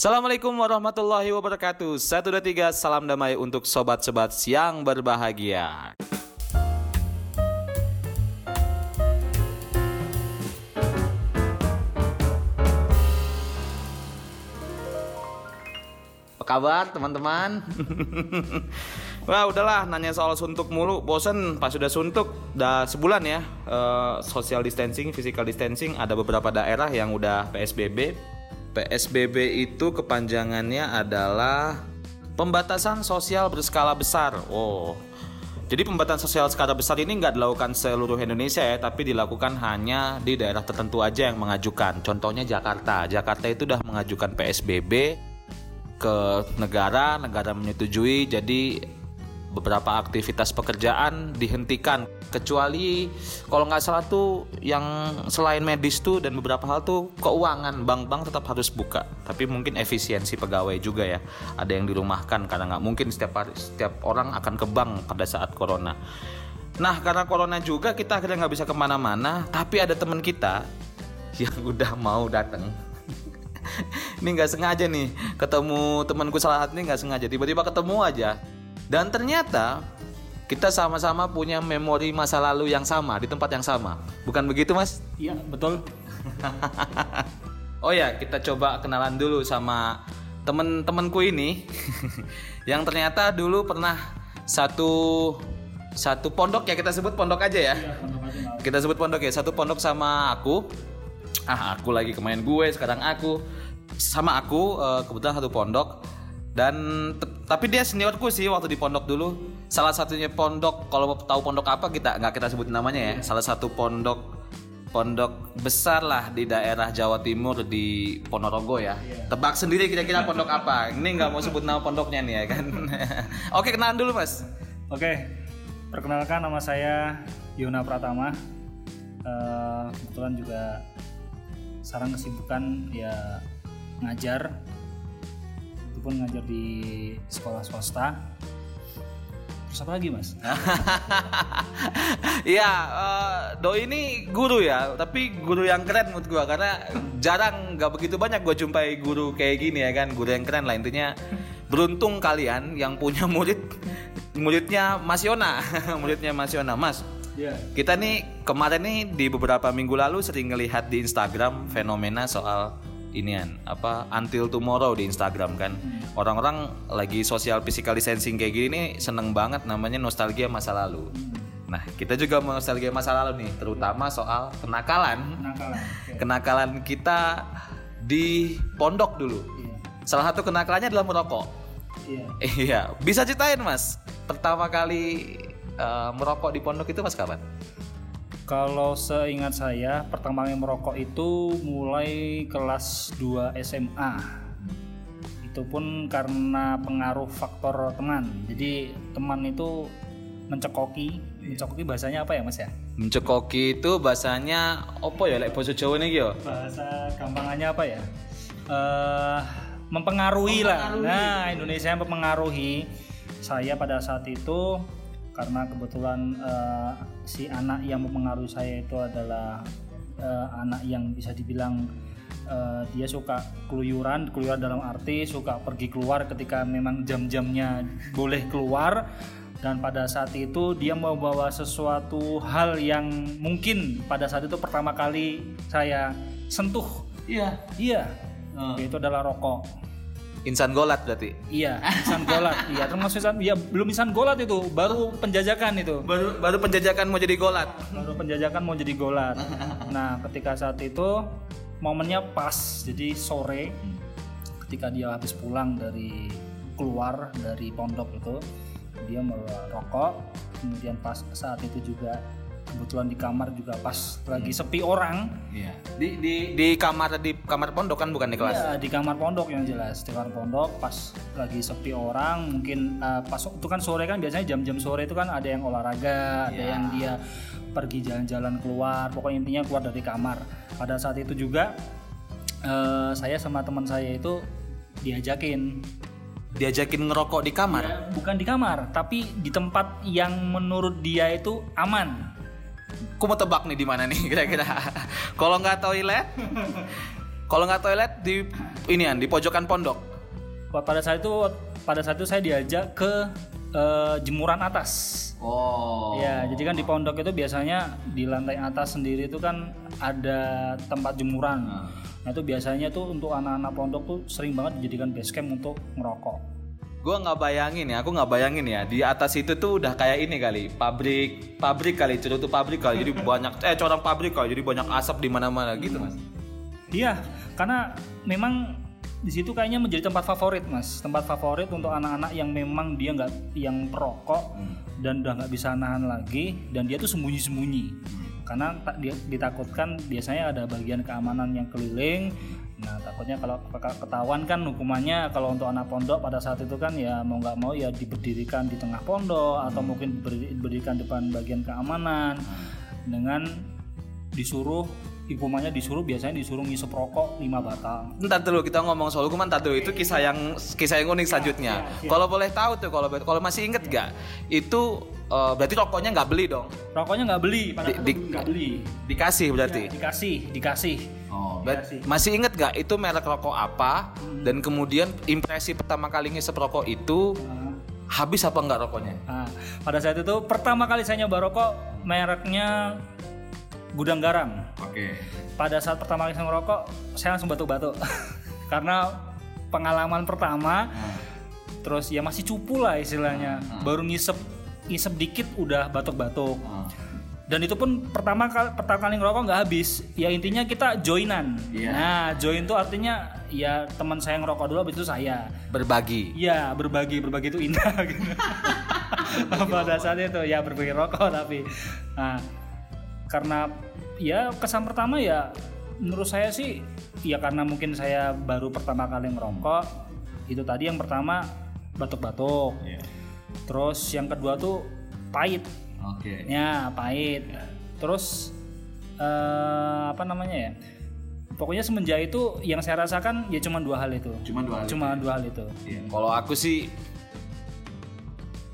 Assalamualaikum warahmatullahi wabarakatuh. Satu dua tiga, salam damai untuk sobat-sobat yang berbahagia. Apa kabar teman-teman? Wah udahlah nanya soal suntuk mulu, bosen pas sudah suntuk, udah sebulan ya eh, social distancing, physical distancing, ada beberapa daerah yang udah PSBB. PSBB itu kepanjangannya adalah pembatasan sosial berskala besar. Oh, jadi pembatasan sosial skala besar ini nggak dilakukan seluruh Indonesia ya, tapi dilakukan hanya di daerah tertentu aja yang mengajukan. Contohnya Jakarta. Jakarta itu udah mengajukan PSBB ke negara, negara menyetujui, jadi beberapa aktivitas pekerjaan dihentikan. Kecuali kalau nggak salah tuh yang selain medis tuh dan beberapa hal tuh keuangan. Bank-bank tetap harus buka. Tapi mungkin efisiensi pegawai juga ya. Ada yang dirumahkan karena nggak mungkin setiap hari, setiap orang akan ke bank pada saat corona. Nah karena corona juga kita akhirnya nggak bisa ke mana-mana. Tapi ada teman kita yang udah mau datang ini nggak sengaja nih ketemu temanku salah satu ini nggak sengaja. Tiba-tiba ketemu aja dan ternyata kita sama-sama punya memori masa lalu yang sama di tempat yang sama. Bukan begitu mas? Iya, betul. oh ya kita coba kenalan dulu sama temen-temenku ini. Yang ternyata dulu pernah satu satu pondok ya kita sebut pondok aja ya. Kita sebut pondok ya satu pondok sama aku. Ah aku lagi kemarin gue sekarang aku. Sama aku eh, kebetulan satu pondok. Dan tapi dia seniorku sih waktu di pondok dulu. Salah satunya pondok kalau mau tahu pondok apa kita nggak kita sebut namanya ya. Salah satu pondok pondok besar lah di daerah Jawa Timur di Ponorogo ya. Tebak sendiri kira-kira pondok apa. Ini nggak mau sebut nama pondoknya nih ya kan. Oke kenalan dulu mas. Oke, perkenalkan nama saya Yona Pratama. Eh, kebetulan juga sekarang kesibukan ya ngajar. Pun ngajar di sekolah swasta. Terus apa lagi mas? Iya, eh, Doi ini guru ya, tapi guru yang keren menurut gua karena jarang nggak begitu banyak gue jumpai guru kayak gini ya kan, guru yang keren lah intinya. Beruntung kalian yang punya murid muridnya Mas Yona, muridnya Mas Yona, Mas. Iya. Kita nih kemarin nih di beberapa minggu lalu sering ngelihat di Instagram fenomena soal inian apa until tomorrow di Instagram kan. Orang-orang lagi social physical distancing kayak gini nih seneng banget namanya nostalgia masa lalu. Nah, kita juga mau nostalgia masa lalu nih, terutama soal kenakalan. Kenakalan. Oke. Kenakalan kita di pondok dulu. Iya. Salah satu kenakalannya adalah merokok. Iya. Iya, bisa ceritain Mas, pertama kali eh, merokok di pondok itu Mas kapan? Kalau seingat saya, pertama kali merokok itu mulai kelas 2 SMA. Itu pun karena pengaruh faktor teman. Jadi teman itu mencekoki, mencekoki bahasanya apa ya Mas ya? Mencekoki itu bahasanya opo ya lek basa Jawa nih yo. Bahasa gampangannya apa ya? Eh mempengaruhi, lah. Nah, Indonesia yang mempengaruhi saya pada saat itu karena kebetulan eh, si anak yang mempengaruhi saya itu adalah eh, anak yang bisa dibilang eh, dia suka keluyuran, keluyuran dalam arti suka pergi keluar ketika memang jam-jamnya boleh keluar dan pada saat itu dia membawa sesuatu hal yang mungkin pada saat itu pertama kali saya sentuh. Iya. Iya. Itu adalah rokok. Insan golat berarti. Iya, insan golat. Iya, termasuk insan, ya belum insan golat itu, baru penjajakan itu. Baru baru penjajakan mau jadi golat. Baru penjajakan mau jadi golat. Nah, ketika saat itu momennya pas, jadi sore ketika dia habis pulang dari keluar dari pondok itu, dia merokok. Kemudian pas saat itu juga kebetulan di kamar juga pas lagi sepi orang. Iya. Di di di kamar di kamar pondok kan bukan di kelas. Iya di kamar pondok yang jelas di kamar pondok pas lagi sepi orang mungkin eh, pas itu kan sore kan biasanya jam-jam sore itu kan ada yang olahraga ada Iya. yang dia pergi jalan-jalan keluar pokoknya intinya keluar dari kamar pada saat itu juga eh, saya sama teman saya itu diajakin Diajakin ngerokok di kamar. Ya, bukan di kamar tapi di tempat yang menurut dia itu aman Aku mau tebak nih di mana nih kira-kira. Kalau nggak toilet, kalau nggak toilet di ini di pojokan pondok. Pada saat itu pada saat itu saya diajak ke uh, jemuran atas. Oh. Ya, jadi kan di pondok itu biasanya di lantai atas sendiri itu kan ada tempat jemuran. Hmm. Nah itu biasanya tuh untuk anak-anak pondok tuh sering banget dijadikan base camp untuk ngerokok gue nggak bayangin ya aku nggak bayangin ya di atas itu tuh udah kayak ini kali pabrik pabrik kali tuh pabrik kali jadi banyak eh corang pabrik kali jadi banyak asap di mana-mana gitu mas iya karena memang di situ kayaknya menjadi tempat favorit mas tempat favorit untuk anak-anak yang memang dia nggak yang perokok hmm. dan udah nggak bisa nahan lagi dan dia tuh sembunyi-sembunyi hmm. karena tak ditakutkan biasanya ada bagian keamanan yang keliling Nah takutnya kalau ketahuan kan hukumannya kalau untuk anak pondok pada saat itu kan ya mau nggak mau ya diberdirikan di tengah pondok atau mungkin diberdirikan depan bagian keamanan dengan disuruh hukumannya disuruh biasanya disuruh ngisep rokok 5 batang. Entar dulu kita ngomong soal hukuman entar dulu itu kisah yang kisah yang unik selanjutnya. Ya, ya, Kalau boleh tahu tuh kalau kalau masih inget gak itu uh, berarti rokoknya nggak beli dong? Rokoknya nggak beli, pada di, di, gak beli. Dikasih berarti? Ya, dikasih, dikasih. Oh, dikasih. masih inget gak itu merek rokok apa? Hmm. Dan kemudian impresi pertama kali ngisep rokok itu hmm. habis apa enggak rokoknya? Nah, pada saat itu pertama kali saya nyoba rokok mereknya gudang garam. Oke. Okay. Pada saat pertama kali saya ngerokok, saya langsung batuk-batuk karena pengalaman pertama. Hmm. Terus ya masih cupu lah istilahnya. Hmm. Baru ngisep ngisep dikit udah batuk-batuk. Hmm. Dan itu pun pertama kali pertama kali ngerokok nggak habis. Ya intinya kita joinan. Yeah. Nah, join tuh artinya ya teman saya ngerokok dulu habis itu saya. Berbagi. Iya, berbagi. Berbagi itu indah gitu. Pada saat itu ya berbagi rokok tapi nah karena ya kesan pertama ya menurut saya sih ya karena mungkin saya baru pertama kali ngerokok itu tadi yang pertama batuk-batuk. Yeah terus yang kedua tuh pahit oke okay. ya pahit terus uh, apa namanya ya pokoknya semenjak itu yang saya rasakan ya cuma dua hal itu cuma dua hal cuma itu. Ya? dua hal itu ya. kalau aku sih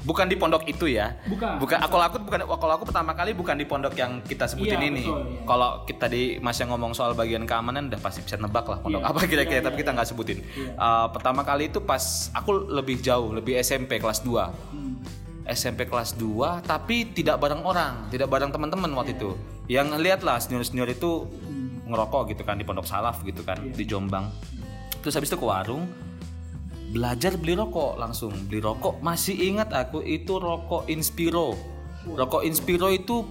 bukan di pondok itu ya. Bukan. Bukan. Aku aku bukan kalau aku pertama kali bukan di pondok yang kita sebutin iya, ini. Iya. Kalau kita di Mas yang ngomong soal bagian keamanan udah pasti bisa nebak lah pondok iya, apa kira-kira iya, tapi iya, kita nggak sebutin. Iya. Uh, pertama kali itu pas aku lebih jauh, lebih SMP kelas 2. Hmm. SMP kelas 2 tapi tidak bareng orang, tidak bareng teman-teman waktu yeah. itu. Yang lihat lah senior-senior itu hmm. ngerokok gitu kan di Pondok Salaf gitu kan yeah. di Jombang. Terus habis itu ke warung belajar beli rokok langsung. Beli rokok masih ingat aku itu rokok Inspiro. Rokok Inspiro itu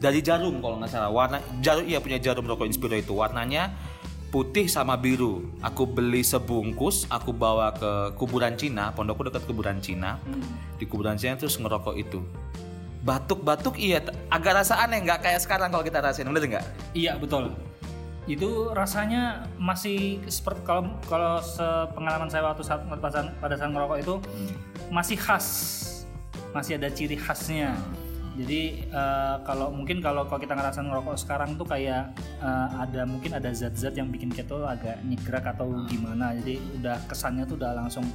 dari jarum kalau nggak salah. Warna jarum iya punya jarum rokok Inspiro itu. Warnanya putih sama biru. Aku beli sebungkus aku bawa ke kuburan Cina pondokku dekat kuburan Cina. Di kuburan Cina terus ngerokok itu. Batuk-batuk iya agak rasa aneh nggak kayak sekarang kalau kita rasain bener nggak? Iya betul itu rasanya masih seperti kalau kalau pengalaman saya waktu saat pada, pada saat ngerokok itu hmm. masih khas. Masih ada ciri khasnya. Jadi uh, kalau mungkin kalau kalau kita ngerasa ngerokok sekarang tuh kayak uh, ada mungkin ada zat-zat yang bikin kita tuh agak nyegrak atau gimana. Jadi udah kesannya tuh udah langsung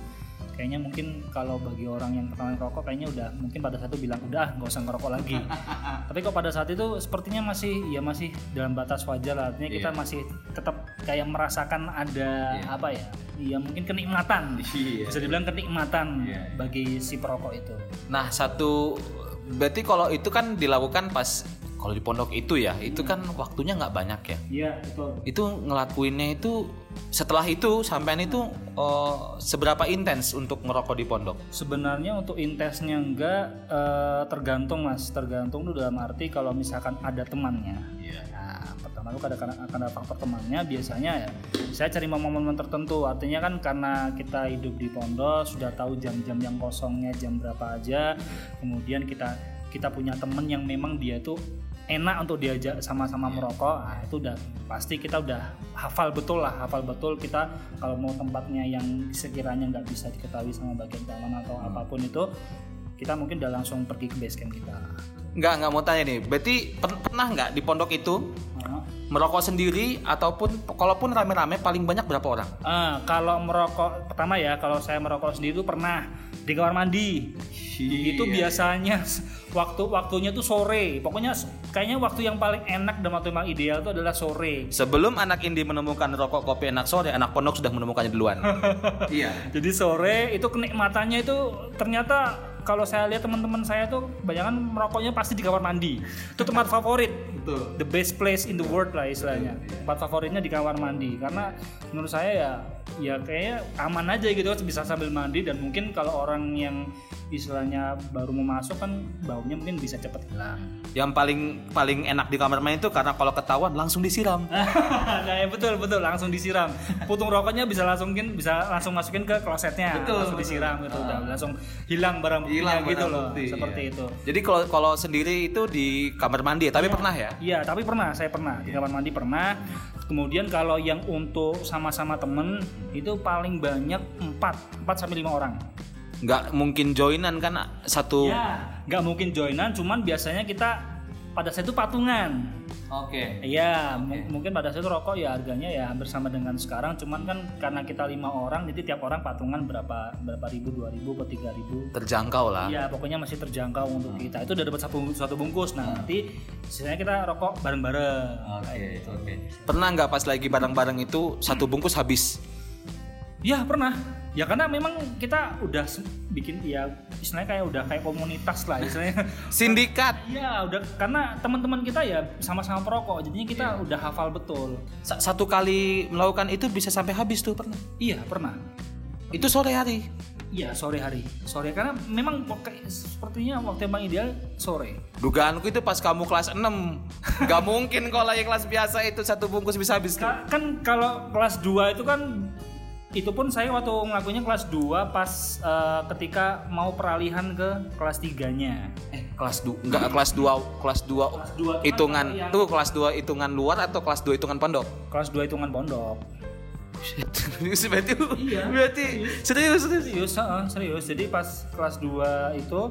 kayaknya mungkin kalau bagi orang yang pertama rokok kayaknya udah mungkin pada satu bilang udah nggak usah ngerokok lagi tapi kok pada saat itu sepertinya masih ya masih dalam batas wajar lah artinya yeah. kita iya. masih tetap kayak merasakan ada yeah. apa ya ya mungkin kenikmatan yeah. bisa dibilang kenikmatan yeah. bagi si perokok itu nah satu berarti kalau itu kan dilakukan pas kalau di pondok itu ya itu kan waktunya nggak banyak ya iya betul itu ngelakuinnya itu setelah itu sampean itu uh, seberapa intens untuk ngerokok di pondok? Sebenarnya untuk intensnya enggak uh, tergantung mas. Tergantung tuh dalam arti kalau misalkan ada temannya. Iya. Nah pertama itu ada akan ada faktor temannya. Biasanya ya saya cari momen-momen tertentu. Artinya kan karena kita hidup di pondok sudah tahu jam-jam yang kosongnya jam berapa aja. Kemudian kita kita punya temen yang memang dia tuh enak untuk diajak sama-sama yeah. merokok nah itu udah pasti kita udah hafal betul lah hafal betul kita kalau mau tempatnya yang sekiranya nggak bisa diketahui sama bagian keamanan atau hmm. apa pun itu kita mungkin udah langsung pergi ke base camp kita nggak nggak mau tanya nih berarti pernah nggak di pondok itu hmm. merokok sendiri ataupun kalaupun rame-rame paling banyak berapa orang uh, kalau merokok pertama ya kalau saya merokok sendiri itu pernah di kamar mandi itu Iya. biasanya waktu waktunya tuh sore pokoknya kayaknya waktu yang paling enak dan waktu yang paling ideal itu adalah sore Sebelum anak indie menemukan rokok kopi enak sore, anak pondok sudah menemukannya duluan. iya. jadi sore itu kenikmatannya itu ternyata kalau saya lihat teman-teman saya tuh kebanyakan merokoknya pasti di kamar mandi. Itu tempat favorit. Betul. the best place in the world lah istilahnya. Tempat favoritnya di kamar mandi. Karena menurut saya ya ya kayaknya aman aja gitu bisa sambil mandi. Dan mungkin kalau orang yang istilahnya baru mau masuk kan baunya mungkin bisa cepet hilang Yang paling paling enak di kamar mandi itu karena kalau ketahuan langsung disiram. nah ya betul betul langsung disiram putung rokoknya bisa langsungin bisa langsung masukin ke klosetnya Betul, langsung betul. disiram gitu udah langsung hilang barang buktinya Hilang gitu barang loh bukti, seperti iya. itu Jadi kalau kalau sendiri itu di kamar mandi, ya, tapi pernah ya? Iya, tapi pernah, saya pernah di kamar mandi pernah. Kemudian kalau yang untuk sama-sama temen itu paling banyak 4, 4 sampai 5 orang. Nggak mungkin joinan kan satu. Ya, nggak mungkin joinan, cuman biasanya kita pada saat itu patungan. Oke. Iya, mu- mungkin pada saat itu rokok ya harganya ya hampir sama dengan sekarang, cuman kan karena kita lima orang, jadi tiap orang patungan berapa berapa ribu, dua ribu, atau tiga ribu. Terjangkau lah. Iya, pokoknya masih terjangkau untuk kita. Itu udah dapat satu, satu bungkus. Nah, nanti sisanya kita rokok bareng-bareng. Oke, oke. Pernah nggak pas lagi bareng-bareng itu satu bungkus habis? Ya pernah. Ya karena memang kita udah bikin ya istilahnya kayak udah kayak komunitas lah istilahnya. Sindikat. Iya udah karena teman-teman kita ya sama-sama perokok jadinya kita udah hafal betul. Sa- Satu kali melakukan itu bisa sampai habis tuh pernah. Iya pernah. Itu sore hari. Iya sore hari. Sore karena memang sepertinya waktu yang paling ideal sore. Dugaanku itu pas kamu kelas 6 Gak mungkin kalau lagi kelas biasa itu satu bungkus bisa habis tuh. Ka- Kan kalau kelas 2 itu kan itu pun saya waktu ngelakuinnya kelas 2 pas eh, ketika mau peralihan ke kelas 3-nya. Eh, kelas 2 enggak kelas 2 kelas 2 dua itu kan hitungan yang- tuh kelas 2 hitungan luar atau kelas 2 hitungan pondok? Kelas 2 hitungan pondok. Serius berarti Iya. berarti serius serius. serius heeh, serius jadi pas kelas 2 itu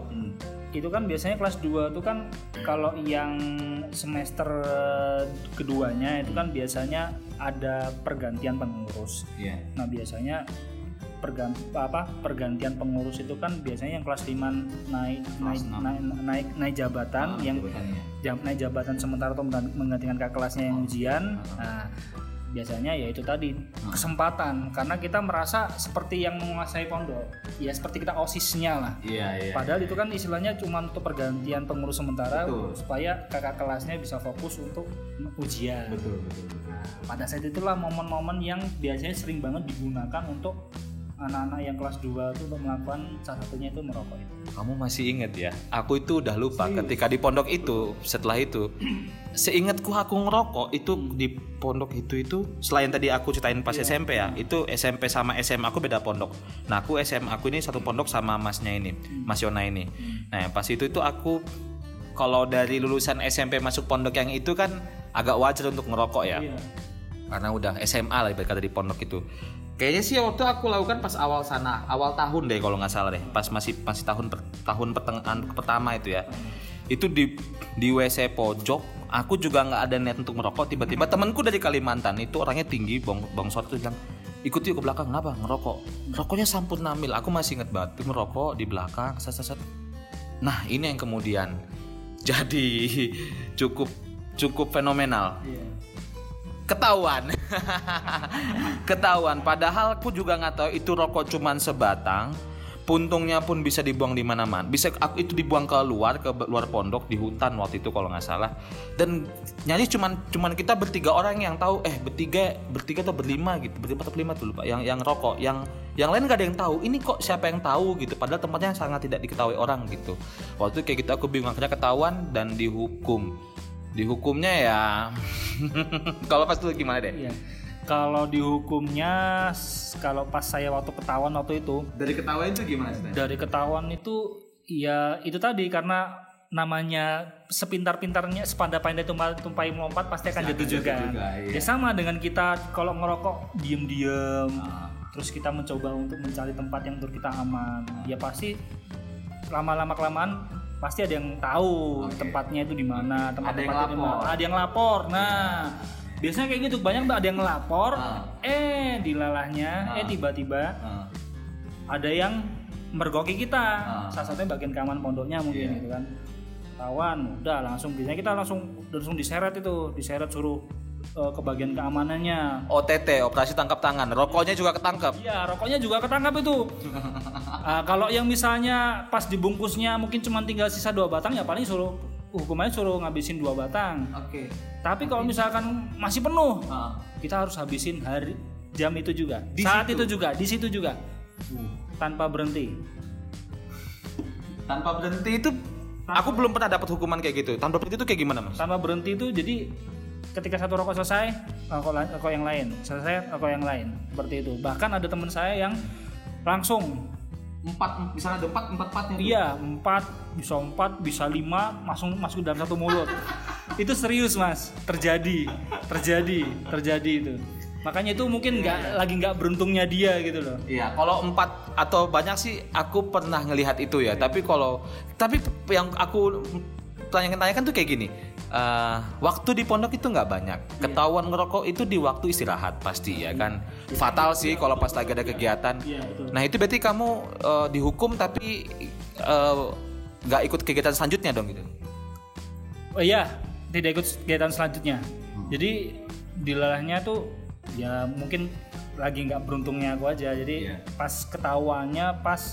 itu kan biasanya kelas 2 itu kan kalau yang semester keduanya itu kan biasanya ada pergantian pengurus. Iya. nah biasanya pergan apa pergantian pengurus itu kan biasanya yang kelas 5 naik naik naik naik, naik jabatan yang jam naik jabatan sementara atau menggan- menggantikan kakak kelasnya yang ujian. Nah biasanya ya itu tadi kesempatan karena kita merasa seperti yang menguasai pondok ya seperti kita osisnya lah Iya, iya. padahal itu kan istilahnya cuma untuk pergantian pengurus sementara Betul. supaya kakak kelasnya bisa fokus untuk ujian Betul, betul, betul. Nah, pada saat itulah momen-momen yang biasanya sering banget digunakan untuk anak-anak yang kelas 2 itu untuk melakukan salah satunya itu merokok itu. Kamu masih inget ya? Aku itu udah lupa ketika di pondok itu setelah itu. Seingatku aku ngerokok itu di pondok itu itu selain tadi aku ceritain pas SMP ya itu SMP sama SMA aku beda pondok. Nah aku SMA aku ini satu pondok sama masnya ini Mas Yona ini. Nah pas itu itu aku kalau dari lulusan SMP masuk pondok yang itu kan agak wajar untuk ngerokok ya. Iya. karena udah SMA lah berkata di pondok itu kayaknya sih waktu aku lakukan pas awal sana awal tahun deh kalau nggak salah deh. Pas masih masih tahun per- tahun pertengahan pertama itu ya. Itu di di WC pojok aku juga nggak ada niat untuk merokok tiba-tiba temanku dari Kalimantan itu orangnya tinggi bong bongsor tuh bilang ikut yuk ke belakang. Kenapa? Ngerokok. Rokoknya sampun namil. Aku masih inget banget merokok di belakang set, set, set. nah ini yang kemudian jadi cukup cukup fenomenal. Iya. Ketahuan. Ketahuan. Padahal aku juga nggak tahu itu rokok cuman sebatang puntungnya pun bisa dibuang di mana-mana. Bisa aku itu dibuang ke luar ke luar pondok di hutan waktu itu kalau nggak salah. Dan nyaris cuman cuman kita bertiga orang yang tahu eh bertiga bertiga atau berlima gitu berlima atau berlima tuh lupa yang yang rokok yang yang lain gak ada yang tahu ini kok siapa yang tahu gitu padahal tempatnya sangat tidak diketahui orang gitu. Waktu itu kayak gitu aku bingung akhirnya ketahuan dan dihukum dihukumnya ya kalau pas itu gimana deh Iya. Kalau dihukumnya kalau pas saya waktu ketahuan waktu itu dari ketahuan itu gimana sih dari ketahuan itu ya itu tadi karena namanya sepintar-pintarnya sepanda-pandai tumpai, tumpai melompat pasti akan jatuh juga. juga, iya. Ya sama dengan kita kalau ngerokok diem-diem terus kita mencoba untuk mencari tempat yang menurut kita aman. Ya pasti lama-lama kelamaan pasti ada yang tahu tempatnya itu di mana, tempat Ada yang tempatnya di mana. lapor. Ada yang lapor. Nah, biasanya kayak gitu. Banyak mbak ada yang ngelapor, Ah. eh dilalahnya, eh tiba-tiba ada yang mergoki kita. Salah satunya bagian keamanan pondoknya mungkin gitu kan. Tawan udah langsung biasanya kita langsung langsung diseret itu. Diseret suruh eh, ke bagian keamanannya OTT operasi tangkap tangan rokoknya juga ketangkap Iya, rokoknya juga ketangkap itu. Ah, kalau yang misalnya pas dibungkusnya mungkin cuma tinggal sisa dua batang ya paling suruh hukumannya suruh ngabisin dua batang. oke Tapi kalau misalkan masih penuh, kita harus habisin hari jam itu juga. Saat itu juga, di situ juga. Tanpa berhenti. tanpa berhenti itu aku belum pernah dapat hukuman kayak gitu tanpa berhenti itu kayak gimana mas Tanpa berhenti itu jadi ketika satu rokok selesai, rokok, rokok yang lain, selesai rokok yang lain. Seperti itu. Bahkan ada teman saya yang langsung empat misalnya ada empat empat empatnya Iya, empat, bisa empat, bisa lima, masuk masuk dalam satu mulut. itu serius mas, terjadi, terjadi, terjadi itu. Makanya itu mungkin nggak lagi nggak beruntungnya dia gitu loh. Iya, kalau empat atau banyak sih aku pernah ngelihat itu ya. Tapi kalau tapi yang aku tanyakan-tanyakan tuh kayak gini. eh, waktu di pondok itu nggak banyak. Ketahuan ngerokok itu di waktu istirahat pasti ya kan. Fatal sih kalau pas lagi ada kegiatan. Iya. Nah itu berarti kamu eh, dihukum tapi eh, nggak ikut kegiatan selanjutnya dong gitu. Oh iya, tidak ikut kegiatan selanjutnya. Jadi dilalahnya tuh ya mungkin lagi nggak beruntungnya aku aja. Jadi Iya. pas ketahuannya pas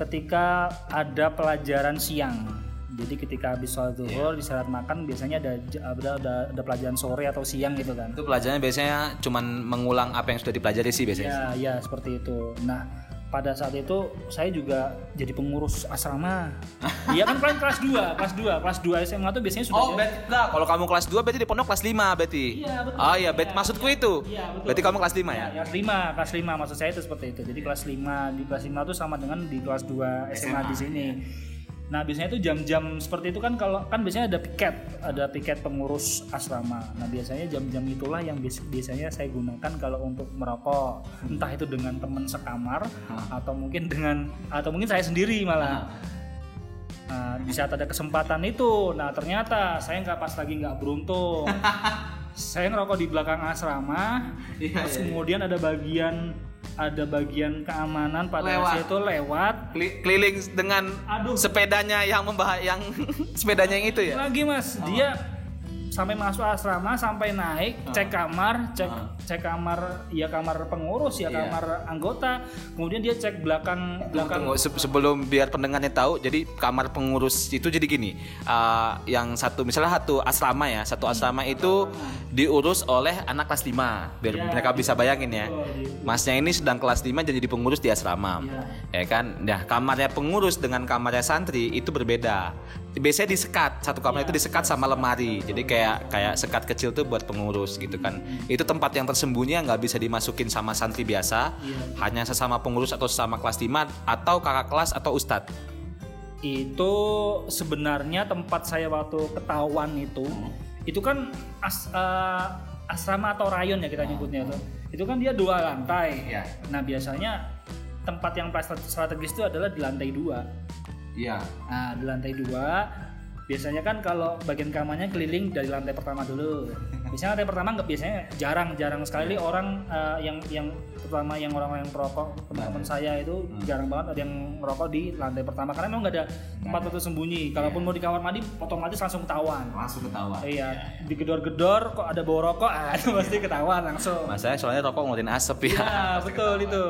ketika ada pelajaran siang. Jadi ketika habis sholat zuhur di saat makan biasanya ada, ada ada ada pelajaran sore atau siang gitu kan. Itu pelajarannya biasanya cuman mengulang apa yang sudah dipelajari sih biasanya. Ya, ya seperti itu. Nah, pada saat itu saya juga jadi pengurus asrama. Iya kan kalian kelas 2, kelas 2, kelas 2 SMA tuh biasanya sudah Oh, jadi- berarti enggak. Kalau kamu kelas 2 berarti di pondok kelas 5 berarti. Iya, betul. Oh iya, berarti Iya, maksudku itu. Iya, betul. Berarti kamu kelas 5 ya? Ya, kelas 5, kelas 5 maksud saya itu seperti itu. Jadi kelas 5 di kelas 5 itu sama dengan di kelas 2 SMA, di sini. Nah, biasanya itu jam-jam seperti itu kan kalau kan biasanya ada piket, ada piket pengurus asrama. Nah, biasanya jam-jam itulah yang bias- biasanya saya gunakan kalau untuk merokok. Entah itu dengan teman sekamar atau mungkin dengan atau mungkin saya sendiri malah. Nah, di saat ada kesempatan itu, nah ternyata saya nggak pas lagi nggak beruntung. saya ngerokok di belakang asrama, Iya, terus kemudian ada bagian ada bagian keamanan pada Lewat. itu lewat. Keli- Keliling dengan Aduh. sepedanya yang membahas yang sepedanya yang itu ya. Lagi mas, dia sampai masuk asrama sampai naik cek kamar cek cek kamar ya kamar pengurus ya Iya. kamar anggota kemudian dia cek belakang belakang Tunggu, se- sebelum biar pendengarnya tahu, jadi kamar pengurus itu jadi gini, uh, yang satu misalnya satu asrama ya, satu asrama itu diurus oleh anak kelas 5 biar Iya. mereka bisa bayangin ya. Di- Masnya ini sedang kelas 5 dan jadi pengurus di asrama. Iya. Ya kan? Nah, kamarnya pengurus dengan kamarnya santri itu berbeda. Biasanya disekat, satu kamar itu disekat sama lemari. Jadi kayak kayak sekat kecil tuh buat pengurus gitu kan. Itu tempat yang tersembunyi yang nggak bisa dimasukin sama santri biasa. Iya. Hanya sesama pengurus atau sesama kelas 5 atau kakak kelas atau ustadz. itu sebenarnya tempat saya waktu ketahuan itu itu kan as- eh, asrama atau rayon ya kita nyebutnya itu itu kan dia dua lantai Iya. nah biasanya tempat yang strategis itu adalah di lantai dua Iya. nah di lantai dua biasanya kan kalau bagian kamarnya keliling dari lantai pertama dulu. Biasanya lantai pertama nggak biasanya jarang jarang sekali. Orang eh, yang yang terutama yang orang-orang yang perokok teman-teman saya itu jarang banget ada yang merokok di lantai pertama. Karena memang nggak ada tempat untuk sembunyi. Kalaupun mau di kamar mandi otomatis langsung ketahuan. Langsung ketawa. iya. Digedor-gedor kok ada bau rokok? Ah, itu pasti ketahuan langsung. Masalahnya soalnya rokok ngeluarin asap ya. Ya betul itu.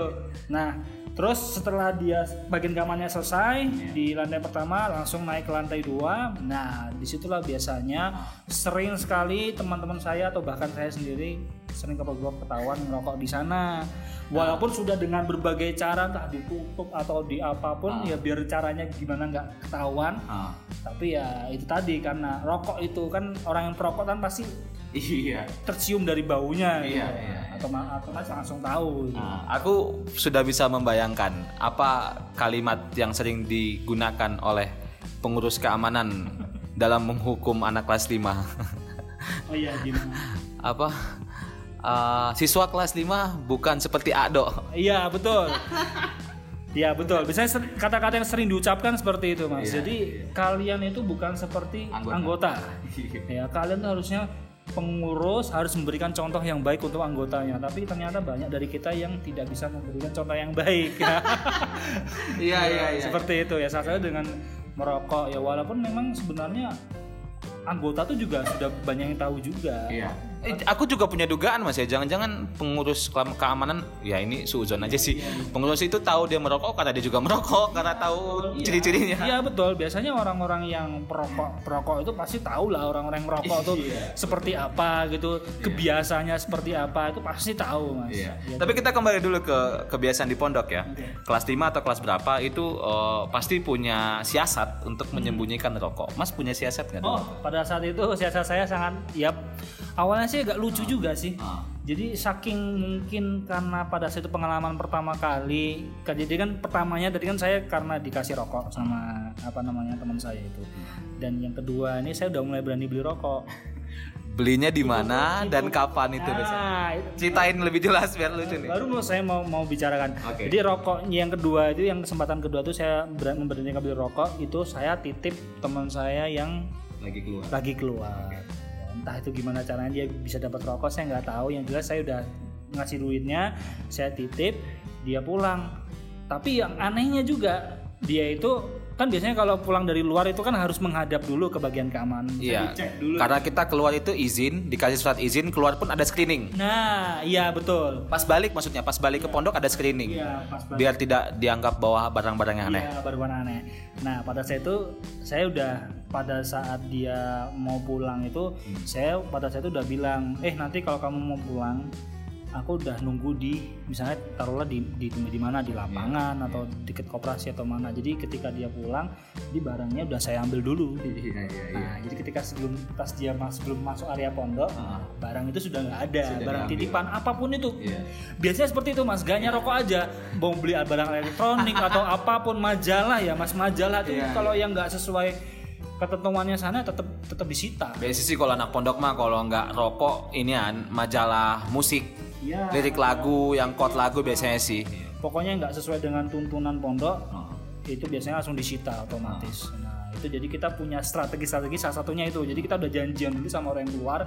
Nah terus setelah dia bagian kamarnya selesai di lantai pertama langsung naik ke lantai dua. Nah di situlah biasanya sering sekali teman-teman saya atau bahkan saya sendiri sering kepergok ketahuan ngerokok di sana. Walaupun sudah dengan berbagai cara entah ditutup atau di apa pun ya biar caranya gimana nggak ketahuan. Ah. Tapi ya itu tadi karena rokok itu kan orang yang perokok kan pasti Iya. tercium dari baunya Iya, gitu. iya, iya. atau atau langsung tahu gitu. Nah, aku sudah bisa membayangkan apa kalimat yang sering digunakan oleh pengurus keamanan dalam menghukum anak kelas 5. Oh iya gimana? apa? eh, siswa kelas 5 bukan seperti Ado. iya betul. Iya betul. Biasanya ser- kata-kata yang sering diucapkan seperti itu mas. Iya, Jadi kalian itu bukan seperti Anggota. anggota. ya kalian tuh harusnya pengurus harus memberikan contoh yang baik untuk anggotanya, tapi ternyata banyak dari kita yang tidak bisa memberikan contoh yang baik. Iya iya iya. Seperti itu ya, salah satu dengan merokok ya walaupun memang sebenarnya anggota tuh juga sudah banyak yang tahu juga. Iya. Eh, aku juga punya dugaan mas ya, jangan-jangan pengurus keam- keamanan, ya ini suzon aja sih. Pengurus itu tahu dia merokok karena dia juga merokok karena tahu ciri-cirinya. Iya betul. Biasanya orang-orang yang perokok perokok itu pasti tahu lah orang-orang yang merokok tuh Iya. seperti apa gitu, kebiasaannya seperti apa itu pasti tahu mas. Iya. Ya, Tapi kita kembali dulu ke kebiasaan di pondok ya. Kelas 5 atau kelas berapa itu eh, pasti punya siasat untuk menyembunyikan rokok. Mas punya siasat nggak? Oh, pada saat itu siasat saya sangat ya awalnya sih agak lucu juga sih. Ah. Jadi saking mungkin karena pada saat itu pengalaman pertama kali, jadi kan pertamanya tadi kan saya karena dikasih rokok sama apa namanya teman saya itu. Dan yang kedua ini saya udah mulai berani beli rokok. Belinya di mana dan kapan itu biasanya? Nah, itu Ceritain lebih jelas biar lucu nih. baru mau saya mau mau bicarakan. Oke. Jadi rokoknya yang kedua itu yang kesempatan kedua itu saya ber- memberanikan beli rokok itu saya titip teman saya yang Lagi keluar. lagi keluar. Ya, Entah itu gimana caranya dia bisa dapat rokok saya nggak tahu. Yang jelas saya udah ngasih duitnya, saya titip, dia pulang. Tapi yang anehnya juga dia itu kan biasanya kalau pulang dari luar itu kan harus menghadap dulu ke bagian keamanan. Iya. Dulu. Karena kita keluar itu izin, dikasih surat izin, keluar pun ada screening. Nah, iya betul. Pas balik maksudnya, pas balik ke pondok ada screening. Iya, pas banget. Biar tidak dianggap bawa barang-barang yang aneh. Iya, berwarna aneh. Nah, pada saat itu saya udah pada saat dia mau pulang itu saya pada saat itu udah bilang, "Eh, nanti kalau kamu mau pulang, aku udah nunggu di misalnya taruhlah di di di mana di lapangan atau deket koperasi atau mana. Jadi ketika dia pulang, di barangnya udah saya ambil dulu." Iya, iya, Nah, jadi ketika sebelum pas dia mas sebelum masuk area pondok, Ah. barang itu sudah nggak ada, Sudah barang diambil. titipan apa pun itu. Iya. Biasanya seperti itu mas, gak rokok aja, mau beli barang elektronik atau apa pun majalah ya mas, majalah itu Iya, kalau yang nggak sesuai ketentuannya sana tetap tetap disita. Biasanya sih kalau anak pondok mah kalau nggak rokok inian majalah musik, Iya. lirik lagu, yang quote lagu biasanya sih. Pokoknya nggak sesuai dengan tuntunan pondok, Oh. itu biasanya langsung disita otomatis. Nah itu jadi kita punya strategi-strategi salah satunya itu. Jadi kita udah janjian dulu sama orang yang keluar.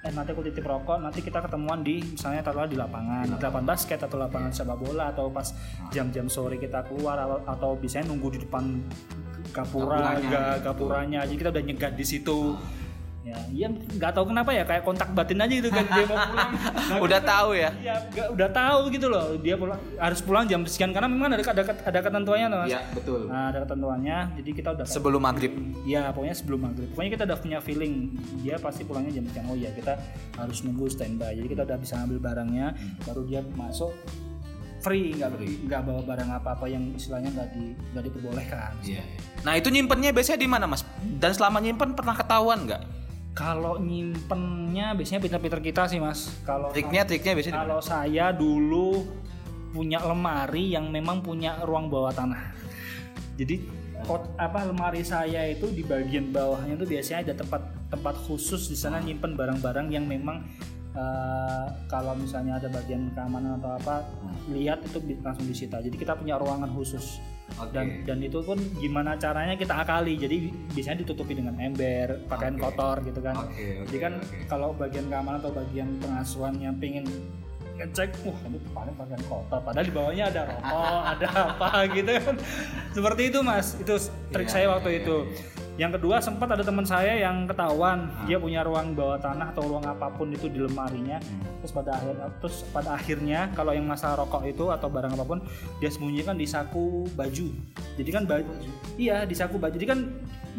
Eh nanti aku titip rokok, nanti kita ketemuan di misalnya taruhlah di lapangan, di lapangan basket atau lapangan sepak bola atau pas jam-jam sore kita keluar atau, atau biasanya nunggu di depan gapura, Gapuranya. ga- gapuranya. Jadi kita udah nyegat di situ. Ya, iya nggak tahu kenapa ya kayak kontak batin aja gitu kan dia mau pulang. Udah tahu ya? Iya, udah tahu gitu loh. Dia pulang harus pulang jam sekian karena memang ada ada, ada ketentuannya Mas. Iya, betul. Nah, ada ketentuannya. Jadi kita udah Sebelum maghrib. Ya, pokoknya sebelum maghrib. Pokoknya kita udah punya feeling dia pasti pulangnya jam sekian. Oh iya, kita harus nunggu standby. Jadi kita udah bisa ambil barangnya, baru dia masuk free, nggak nggak bawa barang apa-apa yang istilahnya nggak di nggak diperbolehkan. Nah itu nyimpennya biasanya di mana mas? Dan selama nyimpen pernah ketahuan nggak? Kalau nyimpennya biasanya pinter-pinter kita sih mas. Kalau Triknya triknya biasanya? Kalau saya dulu punya lemari yang memang punya ruang bawah tanah. Jadi kot apa lemari saya itu di bagian bawahnya itu biasanya ada tempat tempat khusus di sana nyimpen barang-barang yang memang eh, kalau misalnya ada bagian keamanan atau apa lihat itu langsung disita. Jadi kita punya ruangan khusus. Oke. Dan dan itu pun gimana caranya kita akali. Jadi biasanya ditutupi dengan ember, pakaian Oke. kotor gitu kan. Oke, oke, Jadi kan oke. kalau bagian keamanan atau bagian pengasuhan yang pengen ngecek, wah ini paling bagian kotor. Padahal di bawahnya ada rokok, ada apa gitu kan. Seperti itu mas, itu trik Iya, saya iya, waktu iya, itu. Yang kedua sempat ada teman saya yang ketahuan Ah. dia punya ruang bawah tanah atau ruang apa pun itu di lemarinya. Hmm. Terus pada akhir terus pada akhirnya kalau yang masalah rokok itu atau barang apa pun dia sembunyikan di saku baju. Jadi kan baju, iya di saku baju. Jadi kan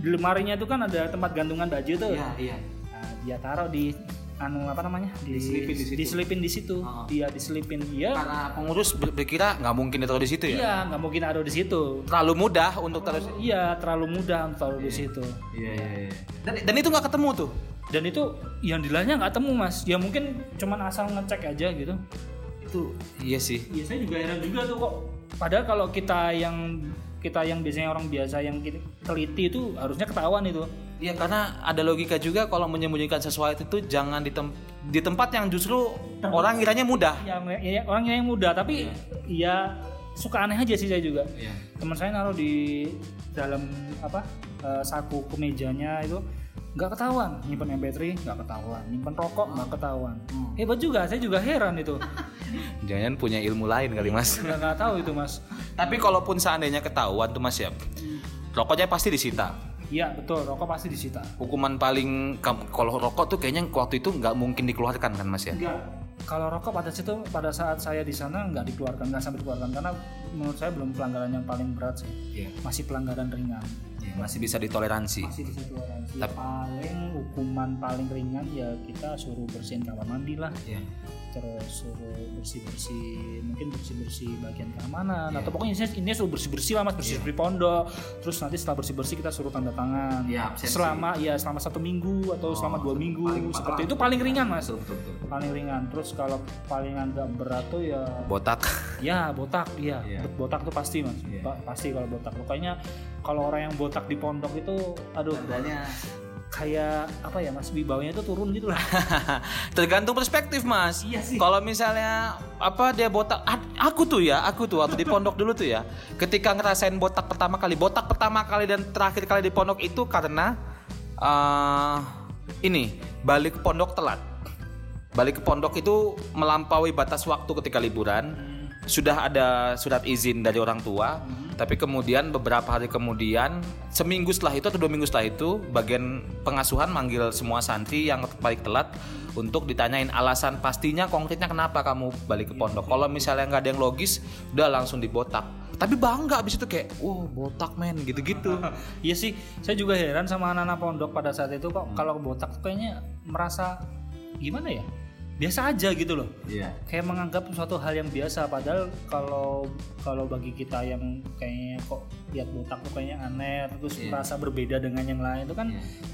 di lemarinya itu kan ada tempat gantungan baju tuh. iya. Nah, dia taruh di anu apa namanya? Di, Diselipin di situ. diselipin di situ. Oh. Dia diselipin dia. Karena pengurus ber- berkira nggak mungkin ditaruh di situ ya? Iya, nggak mungkin ada di situ. Terlalu mudah untuk taruh. Iya, terlalu mudah untuk taruh di situ. Iya iya iya. Dan, dan itu nggak ketemu tuh? Dan itu yang dilahnya nggak temu mas. Ya mungkin cuman asal ngecek aja gitu. Itu iya sih. Iya saya juga heran juga tuh kok. Padahal kalau kita yang kita yang biasanya orang biasa yang teliti itu harusnya ketahuan itu. Iya karena ada logika juga kalau menyembunyikan sesuatu itu jangan di, tem- di tempat yang justru orang kiranya mudah. Ya, ya orang yang muda tapi ya suka aneh aja sih saya juga Iya. teman saya naruh di dalam apa eh, saku kemejanya itu nggak ketahuan nyimpen MP3 nggak ketahuan nyimpen rokok nggak ketahuan Hmm. hebat juga saya juga heran itu Jangan punya ilmu lain kali mas. nggak nggak tahu itu mas Tapi kalaupun seandainya ketahuan tuh mas ya, rokoknya pasti disita. Iya betul. Rokok pasti disita. Hukuman paling kalau rokok tuh kayaknya waktu itu nggak mungkin dikeluarkan kan mas ya? enggak kalau rokok pada situ pada saat saya di sana nggak dikeluarkan nggak sampai dikeluarkan. Karena menurut saya belum pelanggaran yang paling berat sih. Iya. masih pelanggaran ringan Masih bisa ditoleransi. masih bisa toleransi Tapi- paling hukuman paling ringan ya kita suruh bersihin kamar mandi lah Iya. terus suruh bersih bersih mungkin bersih bersih bagian keamanan Iya. atau pokoknya intinya, intinya suruh bersih bersih lah mas bersih bersih pondok terus nanti setelah bersih bersih kita suruh tanda tangan Iya, absensi. selama ya selama satu minggu atau selama dua minggu paling seperti itu paling ringan mas Betul, betul, betul. paling ringan terus kalau paling agak berat tuh ya Botak. ya botak iya Iya. botak tuh pasti mas Iya. Pa- pasti kalau botak pokoknya kalau orang yang botak di pondok itu aduh kayak apa ya mas wibawanya itu turun gitu lah Tergantung perspektif mas. Iya sih. Kalau misalnya apa dia botak, aku tuh ya, aku tuh waktu di pondok dulu tuh ya, ketika ngerasain botak pertama kali, botak pertama kali dan terakhir kali di pondok itu karena eh ini balik ke pondok telat. Balik ke pondok itu melampaui batas waktu ketika liburan. Sudah ada surat izin dari orang tua, tapi kemudian beberapa hari kemudian, seminggu setelah itu atau dua minggu setelah itu, bagian pengasuhan manggil semua santri yang balik telat untuk ditanyain alasan pastinya konkretnya kenapa kamu balik ke pondok. Kalau misalnya nggak ada yang logis, udah langsung dibotak. Tapi bangga abis itu kayak, wow botak men gitu-gitu. Iya sih, saya juga heran sama anak-anak pondok pada saat itu kok kalau botak tuh kayaknya merasa gimana ya? Biasa aja gitu loh. Iya. Kayak menganggap suatu hal yang biasa padahal kalau kalau bagi kita yang kayaknya kok lihat botak tuh kayaknya aneh terus Iya. merasa berbeda dengan yang lain itu kan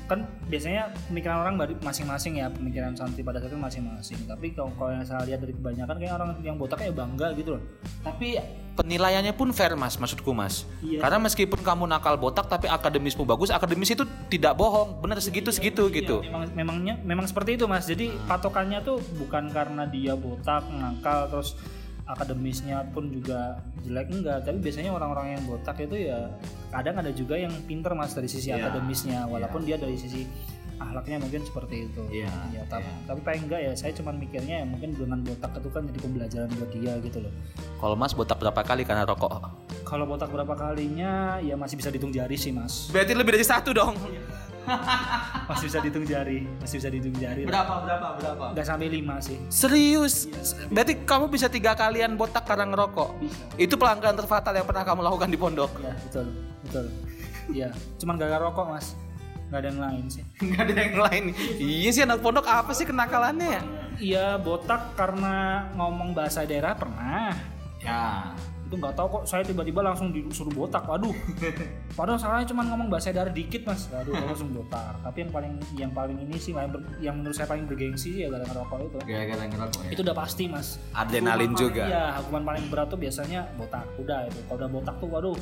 kan biasanya pemikiran orang masing-masing ya pemikiran santri pada saat itu masing-masing tapi kalau, kalau yang saya lihat dari kebanyakan kayak orang yang botak kayak bangga gitu loh Tapi penilaiannya pun fair mas, maksudku mas. Iya. Karena meskipun kamu nakal botak, tapi akademismu bagus, akademis itu tidak bohong, bener segitu segitu gitu. Iya, memang memangnya memang seperti itu mas jadi patokannya tuh bukan karena dia botak nakal terus akademisnya pun juga jelek enggak. Tapi biasanya orang-orang yang botak itu ya kadang ada juga yang pinter mas dari sisi Iya, akademisnya. Walaupun dia dari sisi ahlaknya mungkin seperti itu. Iya, ya tapi, iya. tapi paling enggak ya saya cuman mikirnya ya mungkin dengan botak itu kan jadi pembelajaran buat dia gitu loh. Kalau mas botak berapa kali karena rokok? kalau botak berapa kalinya ya masih bisa dihitung jari sih mas. Berarti lebih dari satu dong. masih bisa dihitung jari masih bisa dihitung jari lah. Berapa berapa berapa? nggak sampai lima sih Serius? Berarti kamu bisa tiga kalian botak karena ngerokok? Bisa. Itu pelanggaran terfatal yang pernah kamu lakukan di pondok? Ya betul, betul. Iya, cuman gara-gara rokok mas, nggak ada yang lain sih. Nggak ada yang lain. Iya sih anak pondok apa sih kenakalannya ya? Iya botak karena ngomong bahasa daerah pernah. Ya. Itu nggak tahu kok saya tiba-tiba langsung disuruh botak. Waduh. Padahal salahnya cuma ngomong bahasa daerah dikit mas. Waduh, saya langsung botak. Tapi yang paling yang paling ini sih, yang, ber- yang menurut saya paling bergengsi sih ya gara-gara rokok itu. Gara-gara ngerokok ya. Itu udah pasti mas. Adrenalin Hukuman juga. Iya, hukuman paling berat tuh biasanya botak. Udah itu. Kalau udah botak tuh, waduh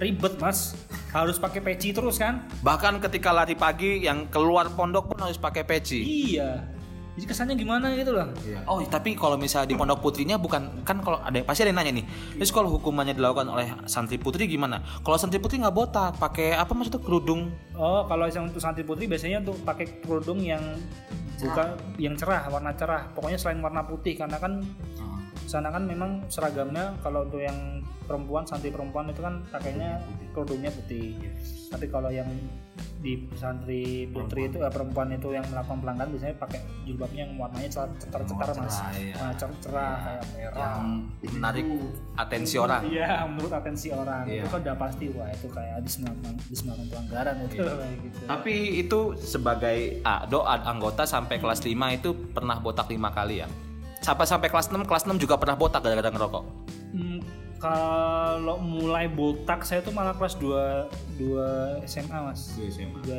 ribet mas. Harus pakai peci terus kan? Bahkan ketika lari pagi yang keluar pondok pun harus pakai peci. Iya. Jadi kesannya gimana gitu loh. Oh, tapi kalau misalnya di pondok putrinya bukan kan kalau ada pasti ada yang nanya nih. Terus kalau hukumannya dilakukan oleh santri putri gimana? Kalau santri putri nggak botak, pakai apa maksudnya kerudung? Oh, kalau yang untuk santri putri biasanya untuk pakai kerudung yang bukan yang cerah, warna cerah. Pokoknya selain warna putih karena kan sana kan memang seragamnya kalau untuk yang perempuan santri perempuan itu kan pakainya kerudungnya putih. Tapi kalau yang di santri putri itu eh, perempuan itu yang melakukan pelanggaran biasanya pakai jilbabnya yang warnanya cetar-cetar mas, cerah, iya. Warna cer- cerah kayak merah. Yang menarik atensi orang. Iya, menurut atensi orang Iya. itu kan udah pasti wah itu kayak habis melakukan habis melakukan pelanggaran itu kayak gitu. Tapi itu sebagai ah, doa anggota sampai kelas 5 itu pernah botak lima kali ya. Sampai sampai kelas 6, kelas 6 juga pernah botak gara-gara ngerokok. Hmm, kalau mulai botak saya tuh malah kelas 2 2 SMA mas. 2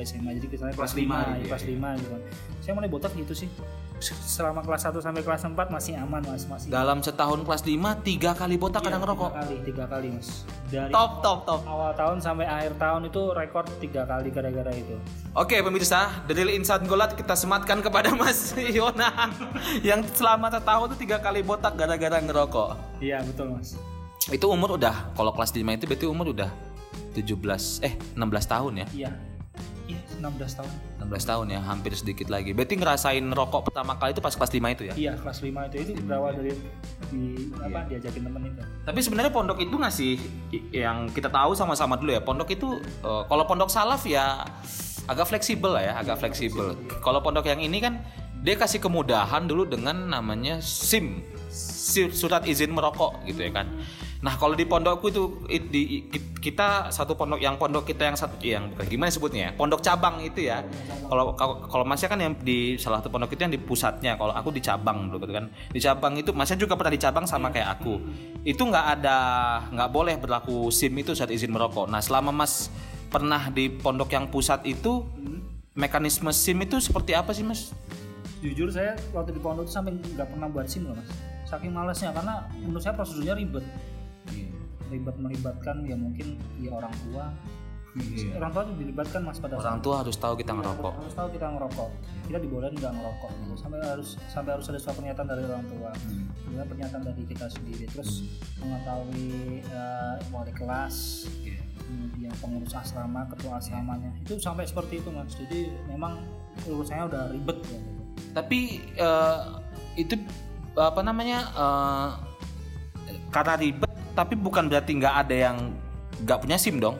SMA jadi kita kelas, Kelas 5, lima ya, gitu ya, kelas 5 gitu kan. Saya mulai botak gitu sih. Selama kelas 1 sampai kelas 4 masih aman mas masih. Dalam setahun kelas 5 tiga kali botak Iya, ngerokok. tiga kali tiga kali mas. Dari Top top top. awal tahun sampai akhir tahun itu rekor tiga kali gara-gara itu. Oke pemirsa, dari Insan Golat kita sematkan kepada Mas Yona yang selama setahun itu tiga kali botak gara-gara ngerokok. iya betul mas itu umur udah kalau kelas 5 itu berarti umur udah 17 eh 16 tahun ya? Iya. Iya 16 tahun. 16 tahun ya hampir sedikit lagi. Berarti ngerasain rokok pertama kali itu pas kelas 5 itu ya? Iya kelas 5 itu. Itu berawal dari di apa diajakin temen itu. Tapi sebenarnya pondok itu ngasih yang kita tahu sama-sama dulu ya? Pondok itu eh, kalau pondok salaf ya agak fleksibel lah ya agak fleksibel. Kalau pondok yang ini kan dia kasih kemudahan dulu dengan namanya SIM si- surat izin merokok gitu ya kan nah kalau di pondokku itu it- di ki- kita satu pondok yang pondok kita yang satu yang gimana sebutnya ya? Pondok cabang itu ya. Kalau kalau kalau masnya kan yang di salah satu pondok itu yang di pusatnya. Kalau aku di cabang dulu gitu kan. Di cabang itu masnya juga pernah di cabang sama kayak aku. Itu nggak ada nggak boleh berlaku sim itu saat izin merokok. Nah selama mas pernah di pondok yang pusat itu mekanisme sim itu seperti apa sih mas? Jujur saya waktu di pondok itu sampai nggak pernah buat sim loh mas. Saking malasnya karena menurut saya prosedurnya ribet ribet melibatkan ya mungkin ya orang tua. Orang tua juga dilibatkan mas pada orang tua harus tahu kita ngerokok. Harus tahu kita ngerokok. Kita dibolehin nggak ngerokok gitu. sampai harus sampai harus ada suatu pernyataan dari orang tua. Kemudian pernyataan dari kita sendiri. Terus mengetahui eh, wali kelas kemudian pengurus asrama ketua asramanya. Itu sampai seperti itu mas. Jadi memang urusannya udah ribet ya, gitu. tapi eh, itu apa namanya eh, karena ribet tapi bukan berarti nggak ada yang nggak punya sim dong?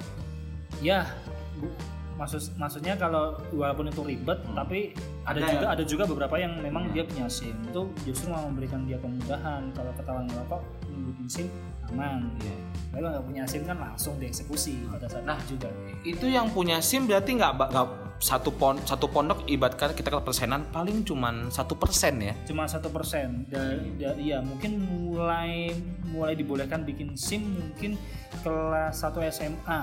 Ya bu- maksud maksudnya kalau walaupun itu ribet tapi ada, Ada juga ya? ada juga beberapa yang memang dia punya SIM. Itu justru mau memberikan dia kemudahan. Kalau ketahuan ngerokok bikin SIM aman kalau nggak punya SIM kan langsung dieksekusi pada saat Nah. itu juga. itu yang punya sim berarti nggak satu pon satu pondok ibaratkan kita ke persenan paling cuman satu persen ya? Cuma satu persen. Dari ya mungkin mulai mulai dibolehkan bikin SIM mungkin kelas 1 SMA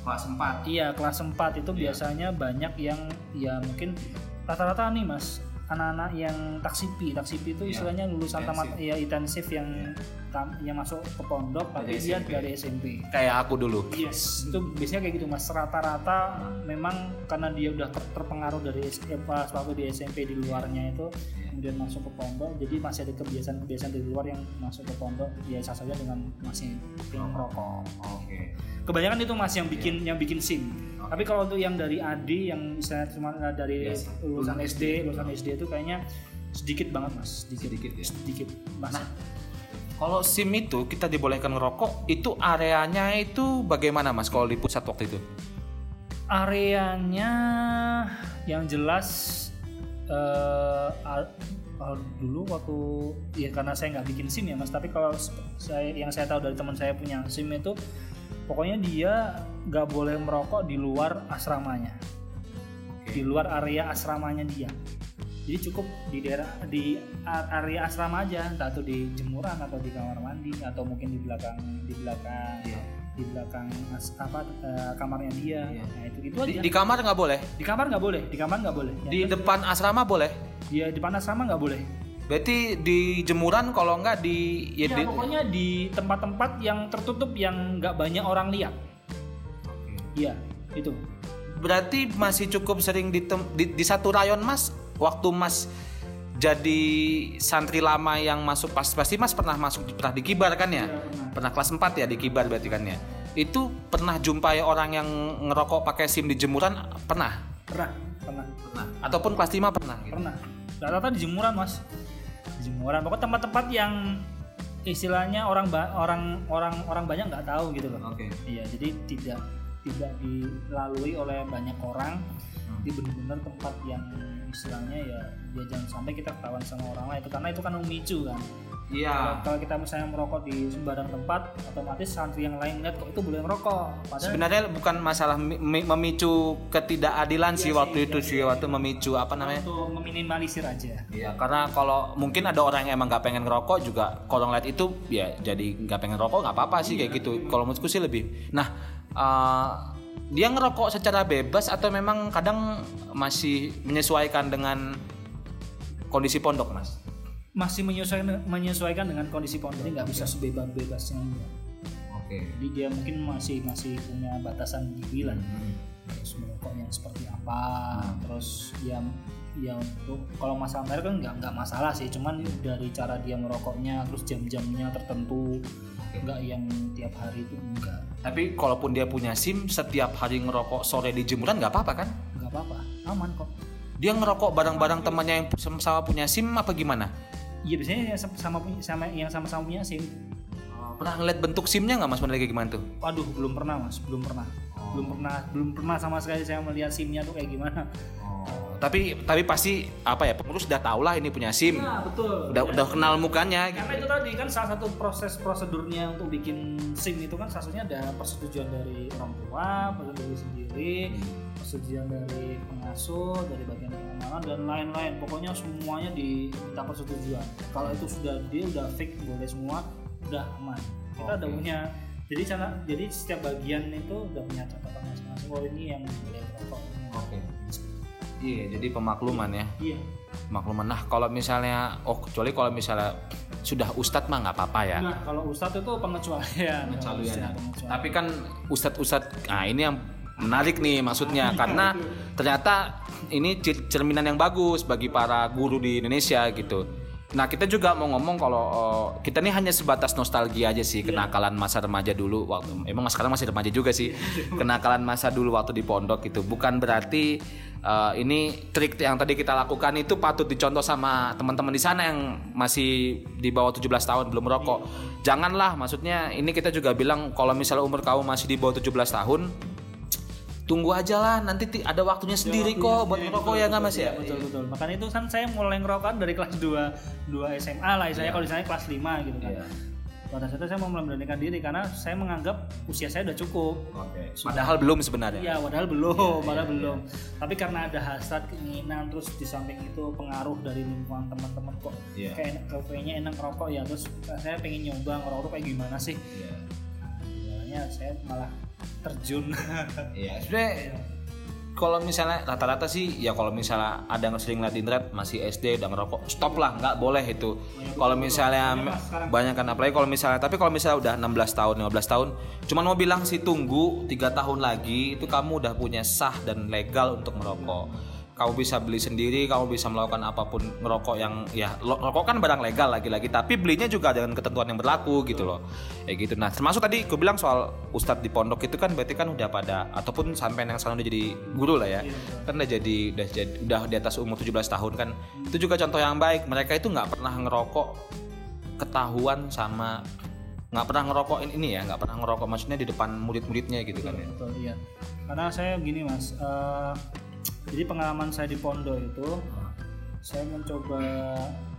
kelas 4 Iya kelas 4 itu biasanya banyak yang ya mungkin rata-rata nih mas anak-anak yang taksipi taksipi itu istilahnya lulusan tamat ya intensif yang tam- yang masuk ke pondok tapi Dari dia SMP. dari SMP. kayak aku dulu Yes, itu biasanya kayak gitu mas. Rata-rata memang karena dia udah ter- terpengaruh dari S- eh, waktu di SMP di luarnya itu, kemudian masuk ke pondok, jadi masih ada kebiasaan-kebiasaan dari luar yang masuk ke pondok, ya sah saja dengan masih yang merokok. oke Kebanyakan itu mas yang bikin yang bikin sim. Tapi kalau untuk yang dari AD yang misalnya cuma dari Yes. lulusan SD, lulusan SD itu kayaknya sedikit banget mas, sedikit Sedikit ya? sedikit mas. Nah, kalau sim itu kita dibolehkan ngerokok itu areanya itu bagaimana mas kalau di pusat waktu itu? Areanya yang jelas al- kalau dulu waktu ya karena saya nggak bikin sim ya mas tapi kalau saya yang saya tahu dari teman saya punya sim itu pokoknya dia nggak boleh merokok di luar asramanya. Di luar area asramanya dia jadi cukup di daerah di area asrama aja entah itu di jemuran atau di kamar mandi atau mungkin di belakang di belakang di belakang as- apa eh, kamarnya dia. Nah itu itu di, aja. di kamar nggak boleh? Di kamar nggak boleh di kamar nggak boleh. Di ya, depan asrama boleh? Dia di depan asrama nggak boleh. Berarti di jemuran kalau nggak di ya, ya, di, pokoknya di tempat-tempat yang tertutup yang nggak banyak orang lihat. Iya itu. Berarti masih cukup sering di, tem- di, di satu rayon mas waktu mas jadi santri lama yang masuk pas pasti mas pernah masuk pernah di kibar kan ya? Pernah. Kelas 4 ya di kibar berarti kan ya? Itu pernah jumpai orang yang ngerokok pakai sim di jemuran pernah? Pernah pernah. Pernah. Ataupun kelas 5 pernah gitu. pernah. Rata-rata di jemuran mas? Di jemuran. Pokoknya tempat-tempat yang istilahnya orang ba- orang orang orang banyak nggak tahu gitu loh. Oke. Iya jadi tidak tidak dilalui oleh banyak orang. Di benar-benar tempat yang istilahnya ya ya jangan sampai kita ketahuan sama orang lain. Itu karena itu kan memicu kan? Iya. Kalau, kalau kita misalnya merokok di sembarang tempat otomatis santri yang lain lihat kok itu boleh merokok? Padahal sebenarnya bukan masalah mi- mi- memicu ketidakadilan sih Iya waktu sih, itu iya sih waktu memicu apa namanya? Untuk meminimalisir aja. Iya, karena kalau mungkin ada orang yang emang nggak pengen ngerokok juga kalau ngeliat itu ya jadi nggak pengen rokok nggak apa-apa sih kayak gitu. Kalau menurutku sih lebih. Nah, eh, dia ngerokok secara bebas atau memang kadang masih menyesuaikan dengan kondisi pondok, mas? masih menyesuaikan menyesuaikan dengan kondisi pondok jadi nggak bisa sebebas-bebasnya Oke. jadi dia mungkin masih masih punya batasan gigi lah terus merokoknya seperti apa terus ya ya untuk kalau masalah merek kan nggak nggak masalah sih. Cuman dari cara dia merokoknya terus jam-jamnya tertentu nggak yang tiap hari itu enggak Tapi kalaupun dia punya SIM, setiap hari ngerokok sore di jemuran nggak apa-apa kan? nggak apa-apa. Aman kok. Dia ngerokok bareng-bareng temannya yang sama-sama punya SIM apa gimana? iya biasanya yang sama punya sama yang sama-sama punya sim. Pernah ngeliat bentuk SIM-nya nggak mas? Kayak gimana tuh? waduh belum pernah mas. Belum pernah. Belum pernah belum pernah sama sekali saya melihat simnya tuh kayak gimana Tapi tapi pasti apa ya pengurus udah tau lah ini punya SIM. nah betul Udah udah kenal mukanya gitu. karena itu tadi kan salah satu proses prosedurnya untuk bikin SIM itu kan salah satunya ada persetujuan dari orang tua, persetujuan sendiri, persetujuan dari pengasuh, dari bagian pengamanan dan lain-lain. Pokoknya semuanya diminta persetujuan. Kalau itu sudah dia udah fix boleh semua, udah aman. Kita udah Oke. punya jadi cara jadi setiap bagian itu udah punya catatan masing-masing. Oh ini yang boleh merokok. Oke. Iya, jadi pemakluman ya. Iya. Pemakluman. Nah, kalau misalnya oh kecuali kalau misalnya sudah ustadz mah nggak apa-apa ya. Nah kalau ustadz itu pengecualian. Pengecualian. Iya, pengecualian. Tapi kan ustadz-ustadz, nah ini yang menarik nih maksudnya karena ternyata ini cer- cerminan yang bagus bagi para guru di Indonesia gitu. Nah kita juga mau ngomong kalau eh, kita ini hanya sebatas nostalgia aja sih kenakalan masa remaja dulu waktu emang sekarang masih remaja juga sih kenakalan masa dulu waktu di pondok gitu. Bukan berarti eh, ini trik yang tadi kita lakukan itu patut dicontoh sama teman-teman di sana yang masih di bawah 17 tahun belum merokok janganlah maksudnya ini kita juga bilang kalau misalnya umur kamu masih di bawah 17 tahun tunggu aja lah nanti ti- ada waktunya sendiri kok buat ngerokok ya nggak mas? ya betul betul. Makanya itu kan saya mulai ngerokok dari kelas 2 2 SMA lah saya kalau di sana kelas 5 gitu kan. Iya. pada saat itu saya mau memberanikan diri karena saya menganggap usia saya udah cukup. Padahal belum sebenarnya. Iya, padahal belum, padahal belum. Tapi karena ada hasrat, keinginan, terus di samping itu pengaruh dari lingkungan teman-teman kok, Iya. kayak kayaknya enak ngerokok ya, terus saya pengen nyoba ngerokok kayak gimana sih? Nah, saya malah terjun. Iya, sebenarnya kalau misalnya rata-rata sih ya kalau misalnya ada yang sering lihat di internet masih SD udah ngerokok stop lah nggak boleh itu. Kalau misalnya banyak kan apalagi kalau misalnya tapi kalau misalnya udah 16 tahun 15 tahun cuman mau bilang sih tunggu tiga tahun lagi itu kamu udah punya sah dan legal untuk merokok kamu bisa beli sendiri, kamu bisa melakukan apa pun ngerokok yang ya rokok kan barang legal lagi-lagi, tapi belinya juga dengan ketentuan yang berlaku gitu loh, kayak gitu. Nah termasuk tadi gue bilang soal ustadz di pondok itu kan berarti kan udah pada ataupun sampai yang sekarang udah jadi guru lah ya, kan udah jadi udah jadi udah di atas umur 17 tahun kan, itu juga contoh yang baik. Mereka itu nggak pernah ngerokok ketahuan sama nggak pernah ngerokok ini- ini ya, nggak pernah ngerokok maksudnya di depan murid-muridnya gitu kan ya. Betul, iya. Karena saya gini mas, eh, jadi pengalaman saya di pondok itu, saya mencoba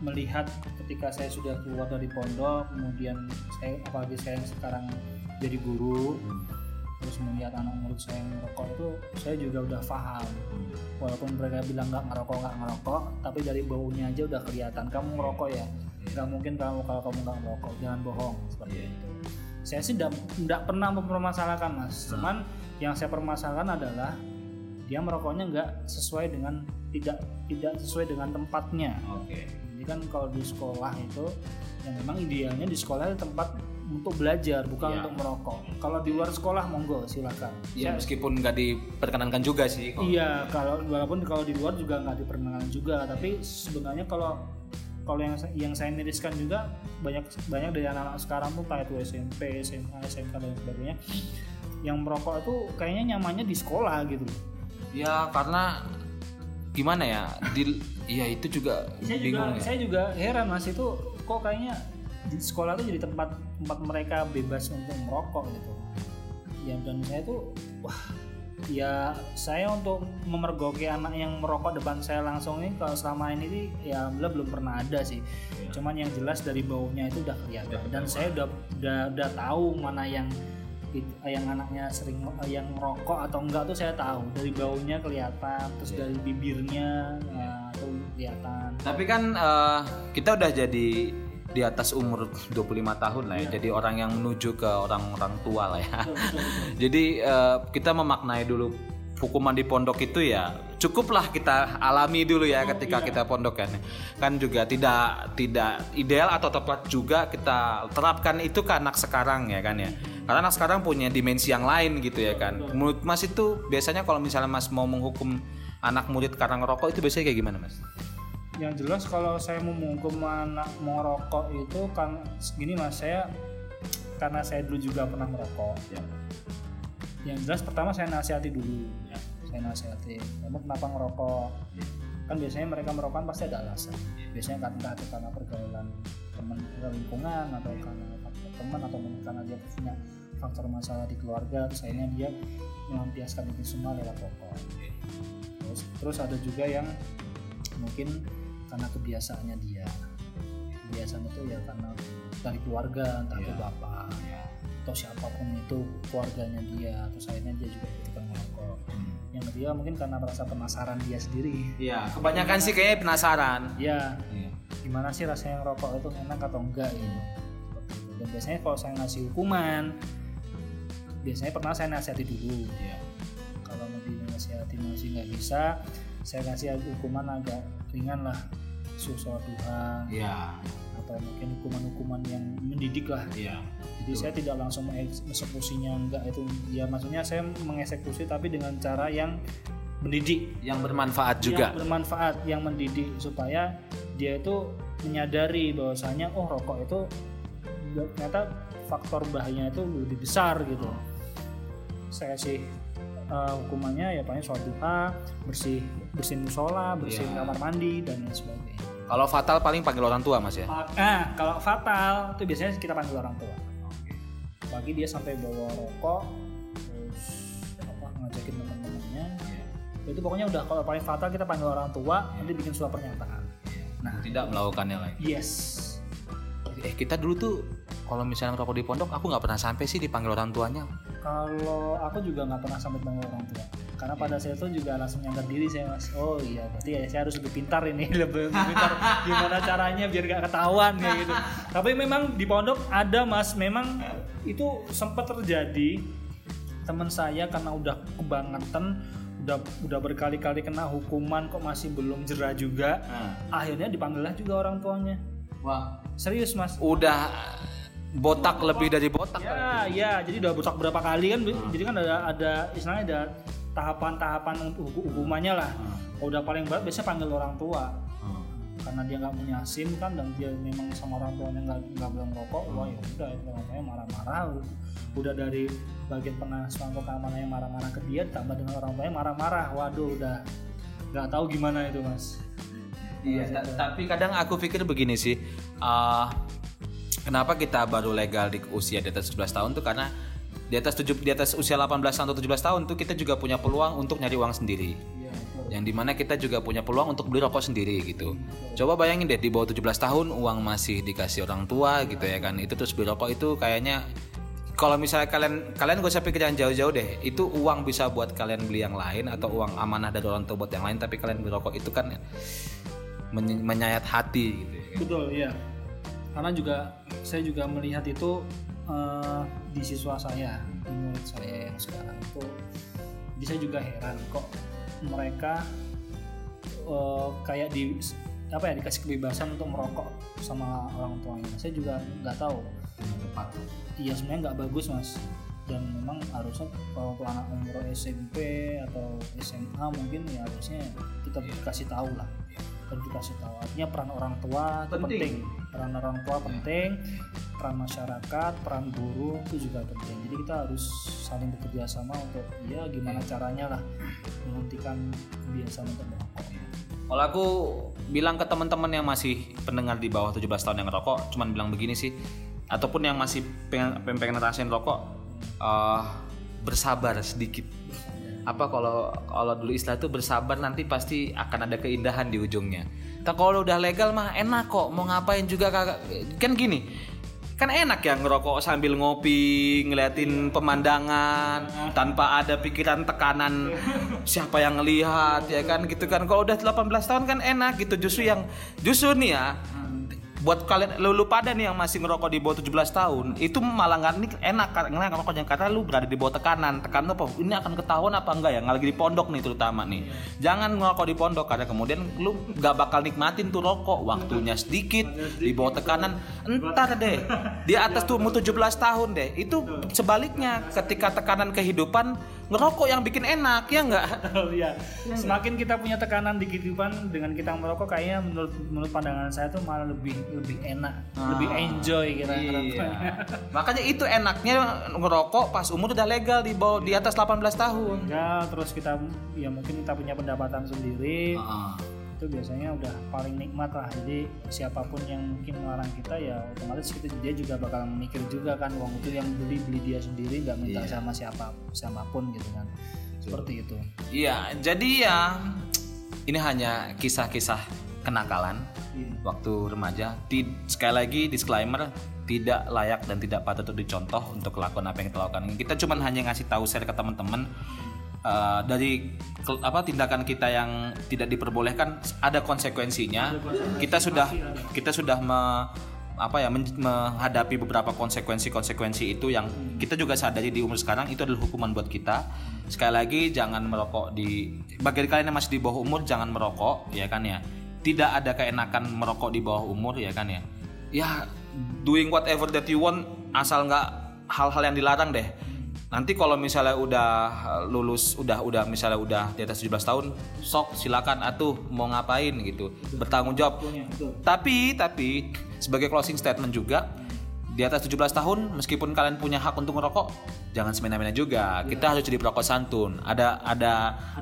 melihat ketika saya sudah keluar dari pondok, kemudian saya apalagi saya yang sekarang jadi guru, terus melihat anak murid saya yang merokok itu, saya juga udah paham. Walaupun mereka bilang nggak ngerokok nggak ngerokok, tapi dari baunya aja udah kelihatan. Kamu ngerokok ya. Nggak mungkin kamu kalau kamu nggak ngerokok, jangan bohong seperti itu. Saya sih tidak pernah mempermasalahkan mas. Cuman yang saya permasalahkan adalah dia merokoknya nggak sesuai dengan tidak tidak sesuai dengan tempatnya Oke. jadi kan kalau di sekolah itu yang memang idealnya di sekolah itu tempat untuk belajar bukan Iya. untuk merokok kalau di luar sekolah monggo silakan Ya meskipun nggak diperkenankan juga sih. kalau- Iya, kalau walaupun kalau di luar juga nggak diperkenalkan juga, tapi sebenarnya kalau kalau yang yang saya miriskan juga banyak banyak dari anak-anak sekarang tuh kayak tuh SMP, SMA, SMK dan sebagainya yang merokok itu kayaknya nyamannya di sekolah gitu. Ya karena gimana ya? Di ya itu juga Saya juga bingung ya. saya juga heran mas itu kok kayaknya di sekolah tuh jadi tempat tempat mereka bebas untuk merokok gitu. Ya dan saya tuh wah ya saya untuk memergoki anak yang merokok depan saya langsung ini kalau selama ini sih ya alhamdulillah belum pernah ada sih. Cuman yang jelas dari baunya itu udah kelihatan dan saya udah udah, udah tahu mana yang yang anaknya sering yang merokok atau enggak tuh saya tahu. Dari baunya kelihatan terus dari bibirnya nah, tuh kelihatan. Tapi kan eh, kita udah jadi di atas umur 25 tahun lah ya. Jadi orang yang menuju ke orang-orang tua lah ya. jadi eh, kita memaknai dulu hukuman di pondok itu ya cukuplah kita alami dulu ya ketika kita pondok kan. Kan juga tidak tidak ideal atau tepat juga kita terapkan itu ke anak sekarang ya kan ya. Karena anak sekarang punya dimensi yang lain gitu ya kan. Menurut mas itu biasanya kalau misalnya mas mau menghukum anak murid karena ngerokok itu biasanya kayak gimana mas? Yang jelas kalau saya mau menghukum anak merokok itu kan gini mas saya karena saya dulu juga pernah merokok Ya. Yang jelas pertama saya nasihati dulu Ya. saya nasihati kamu kenapa ngerokok Ya. kan biasanya mereka merokok pasti ada alasan biasanya kan entah itu karena pergaulan teman lingkungan atau karena faktor teman atau mungkin karena dia punya faktor masalah di keluarga terus akhirnya dia melampiaskan itu semua lewat rokok terus terus ada juga yang mungkin karena kebiasaannya dia kebiasaan itu ya karena dari keluarga entah itu Iya. bapak atau siapa pun itu keluarganya dia terus akhirnya dia juga ikutan merokok yang ketiga mungkin karena merasa penasaran dia sendiri Iya, kebanyakan sih kayaknya penasaran. ya Iya. gimana sih rasanya ngerokok itu enak atau enggak gitu itu. dan biasanya kalau saya ngasih hukuman biasanya pernah saya nasihati dulu Iya. kalau lebih nasihati masih nggak bisa saya kasih hukuman agak ringan lah susah duha Iya. Atau mungkin hukuman-hukuman yang mendidik lah Iya. jadi saya tidak langsung mengeksekusinya enggak itu ya maksudnya saya mengeksekusi tapi dengan cara yang mendidik Yang bermanfaat juga. yang bermanfaat yang mendidik supaya dia itu menyadari bahwasanya oh rokok itu ternyata faktor bahayanya itu lebih besar gitu saya kasih uh, hukumannya ya paling sholat duha bersih bersihin musola bersihin Iya. kamar mandi dan lain sebagainya Kalau fatal paling panggil orang tua mas ya. nah kalau fatal itu biasanya kita panggil orang tua bagi dia sampai bawa rokok terus apa ngajakin teman-temannya itu pokoknya udah kalau paling fatal kita panggil orang tua nanti bikin surat pernyataan nah Tidak melakukannya lagi. yes Eh kita dulu tuh kalau misalnya ngerokok di pondok, aku nggak pernah sampai sih dipanggil orang tuanya. Kalau aku juga nggak pernah sampai panggil orang tua. Karena pada saat itu juga langsung nyadar diri saya mas. Oh iya berarti ya saya harus lebih pintar ini lebih, lebih pintar gimana caranya biar gak ketahuan kayak gitu. Tapi memang di pondok ada mas. Memang itu sempat terjadi. Teman saya karena udah kebangetan udah udah berkali-kali kena hukuman kok masih belum jerah juga akhirnya dipanggillah juga orang tuanya. Wah. serius mas. Udah botak lebih dari botak. Ya, ya, jadi udah botak berapa kali kan? Jadi kan ada ada istilahnya ada tahapan-tahapan hukumannya lah. Kalau udah paling berat biasanya panggil orang tua. Karena dia nggak punya SIM kan dan dia memang sama orang tuanya nggak nggak boleh merokok, wah ya udah itu orang tuanya marah-marah. Udah dari bagian penasihat atau keamanan yang marah-marah ke dia, ditambah dengan orang tuanya marah-marah. Waduh, udah nggak tahu gimana itu mas. Iya, ta- tapi kadang aku pikir begini sih. eh, kenapa kita baru legal di usia di atas 17 tahun tuh karena di atas 7 di atas usia 18 tahun atau 17 tahun tuh kita juga punya peluang untuk nyari uang sendiri. Iya, Yang di mana kita juga punya peluang untuk beli rokok sendiri gitu. Coba bayangin deh di bawah 17 tahun uang masih dikasih orang tua gitu ya kan. Itu terus beli rokok itu kayaknya kalau misalnya kalian kalian gak usah pikir yang jauh-jauh deh. Itu uang bisa buat kalian beli yang lain atau uang amanah dari orang tua buat yang lain tapi kalian beli rokok itu kan men- menyayat hati gitu ya. Betul, iya. Karena juga saya juga melihat itu eh, di siswa saya, di murid saya yang sekarang itu, jadi saya juga heran kok mereka eh, kayak di apa ya dikasih kebebasan untuk merokok sama orang tuanya. Saya juga nggak tahu. Iya sebenarnya nggak bagus mas. Dan memang harusnya kalau untuk anak umur SMP atau SMA mungkin ya harusnya kita dikasih tahu lah dan dikasih tahu artinya peran orang tua itu Penting. penting. Peran orang tua penting peran masyarakat peran guru itu juga penting. Jadi kita harus saling bekerja sama untuk ya gimana caranya lah menghentikan kebiasaan untuk merokok. Kalau aku bilang ke teman-teman yang masih pendengar di bawah 17 tahun yang ngerokok, cuman bilang begini sih, ataupun yang masih pengen pengen, pengen ngerasain rokok, eh, bersabar sedikit. Apa kalau kalau dulu istilah itu bersabar nanti pasti akan ada keindahan di ujungnya. Tak kalau udah legal mah enak kok, mau ngapain juga kagak kan gini. Kan enak ya ngerokok sambil ngopi, ngeliatin pemandangan tanpa ada pikiran tekanan siapa yang ngelihat ya kan gitu kan. Kalau udah 18 tahun kan enak gitu justru yang justru nih ya buat kalian lu, lu pada nih yang masih ngerokok di bawah 17 tahun itu malah nggak ini enak karena ngerokoknya karena lu berada di bawah tekanan. Tekanan apa ini akan ketahuan apa enggak ya? Nggak lagi di pondok nih terutama nih. Jangan ngerokok di pondok karena kemudian lu nggak bakal nikmatin tuh rokok. Waktunya sedikit di bawah tekanan. Entar deh di atas tuh umur 17 tahun deh. Itu sebaliknya ketika tekanan kehidupan ngerokok yang bikin enak ya nggak Oh iya. Semakin kita punya tekanan di kehidupan dengan kita merokok kayaknya menurut menurut pandangan saya tuh malah lebih lebih enak, lebih enjoy kita ngerokoknya. Iya. makanya itu enaknya ngerokok pas umur udah legal di bawah di atas 18 tahun Ya, terus kita ya mungkin kita punya pendapatan sendiri. Itu biasanya udah paling nikmat lah. Jadi siapa pun yang mungkin melarang kita ya otomatis kita dia juga bakal mikir juga kan uang itu yang beli beli dia sendiri nggak minta Iya. sama siapa siapa pun gitu kan. Seperti itu. Iya, jadi ya ini hanya kisah-kisah kenakalan Iya. waktu remaja. Ti- sekali lagi disclaimer tidak layak dan tidak patut untuk dicontoh untuk kelakuan apa yang kita lakukan. Kita cuman hanya ngasih tahu share ke teman-teman eh, dari apa tindakan kita yang tidak diperbolehkan ada konsekuensinya. Kita sudah kita sudah me- apa ya men- menghadapi beberapa konsekuensi-konsekuensi itu yang kita juga sadari di umur sekarang itu adalah hukuman buat kita. Sekali lagi jangan merokok di bagi kalian yang masih di bawah umur jangan merokok ya kan ya. Tidak ada keenakan merokok di bawah umur ya kan ya. Ya doing whatever that you want asal nggak hal-hal yang dilarang deh. Nanti kalau misalnya udah lulus, udah udah misalnya udah di atas 17 tahun, sok silakan atuh mau ngapain gitu, bertanggung jawab. Tapi tapi sebagai closing statement juga di atas 17 tahun meskipun kalian punya hak untuk merokok, jangan semena-mena juga. Kita harus jadi perokok santun. Ada ada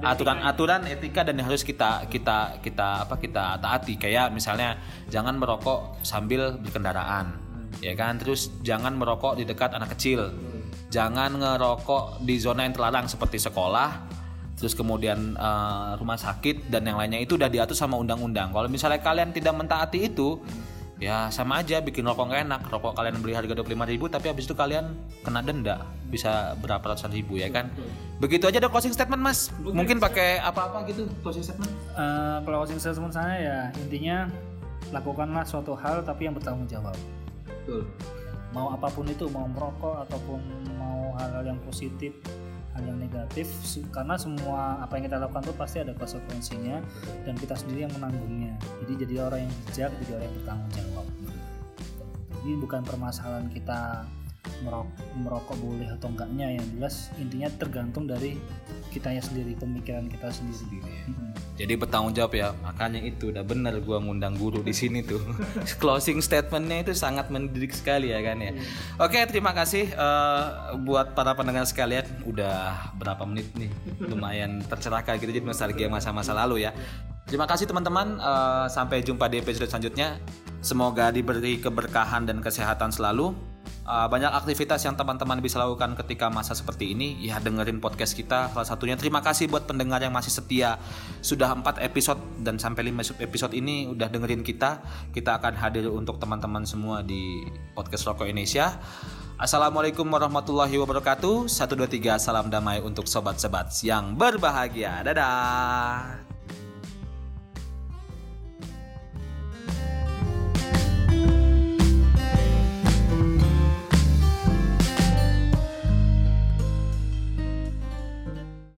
aturan-aturan etika dan yang harus kita kita kita apa kita taati kayak misalnya jangan merokok sambil berkendaraan. Ya kan? Terus jangan merokok di dekat anak kecil jangan ngerokok di zona yang terlarang seperti sekolah terus kemudian eh, rumah sakit dan yang lainnya. Itu udah diatur sama undang-undang. Kalau misalnya kalian tidak mentaati itu ya sama aja bikin rokok nggak enak. Rokok kalian beli harga 25.000 ribu tapi habis itu kalian kena denda. Bisa berapa ratusan ribu ya kan? Begitu aja ada closing statement mas. Mungkin pakai apa-apa gitu closing statement? Eh, kalau closing statement saya ya intinya lakukanlah suatu hal tapi yang bertanggung jawab. betul mau apa pun itu mau merokok ataupun mau hal-hal yang positif hal yang negatif karena semua apa yang kita lakukan itu pasti ada konsekuensinya dan kita sendiri yang menanggungnya. Jadi jadi orang yang bijak jadi orang yang bertanggung jawab. Jadi bukan permasalahan kita merokok, merokok boleh atau enggaknya yang jelas intinya tergantung dari kitanya sendiri pemikiran kita sendiri Mm-mm. Jadi bertanggung jawab ya. Makanya itu udah bener gua ngundang guru di sini tuh. Closing statementnya itu sangat mendidik sekali ya kan ya. Oke terima kasih eh, buat para pendengar sekalian. Udah berapa menit nih? Lumayan tercerahkan gitu jadi nostalgia masa-masa lalu ya. Terima kasih teman-teman. Eh, sampai jumpa di episode selanjutnya. Semoga diberi keberkahan dan kesehatan selalu. Uh, banyak aktivitas yang teman-teman bisa lakukan ketika masa seperti ini. Ya dengerin podcast kita. Salah satunya terima kasih buat pendengar yang masih setia. Sudah 4 episode dan sampai 5 episode ini udah dengerin kita. Kita akan hadir untuk teman-teman semua di podcast Rokok Indonesia. Assalamualaikum warahmatullahi wabarakatuh. 1, 2, 3 salam damai untuk sobat-sobat yang berbahagia. Dadah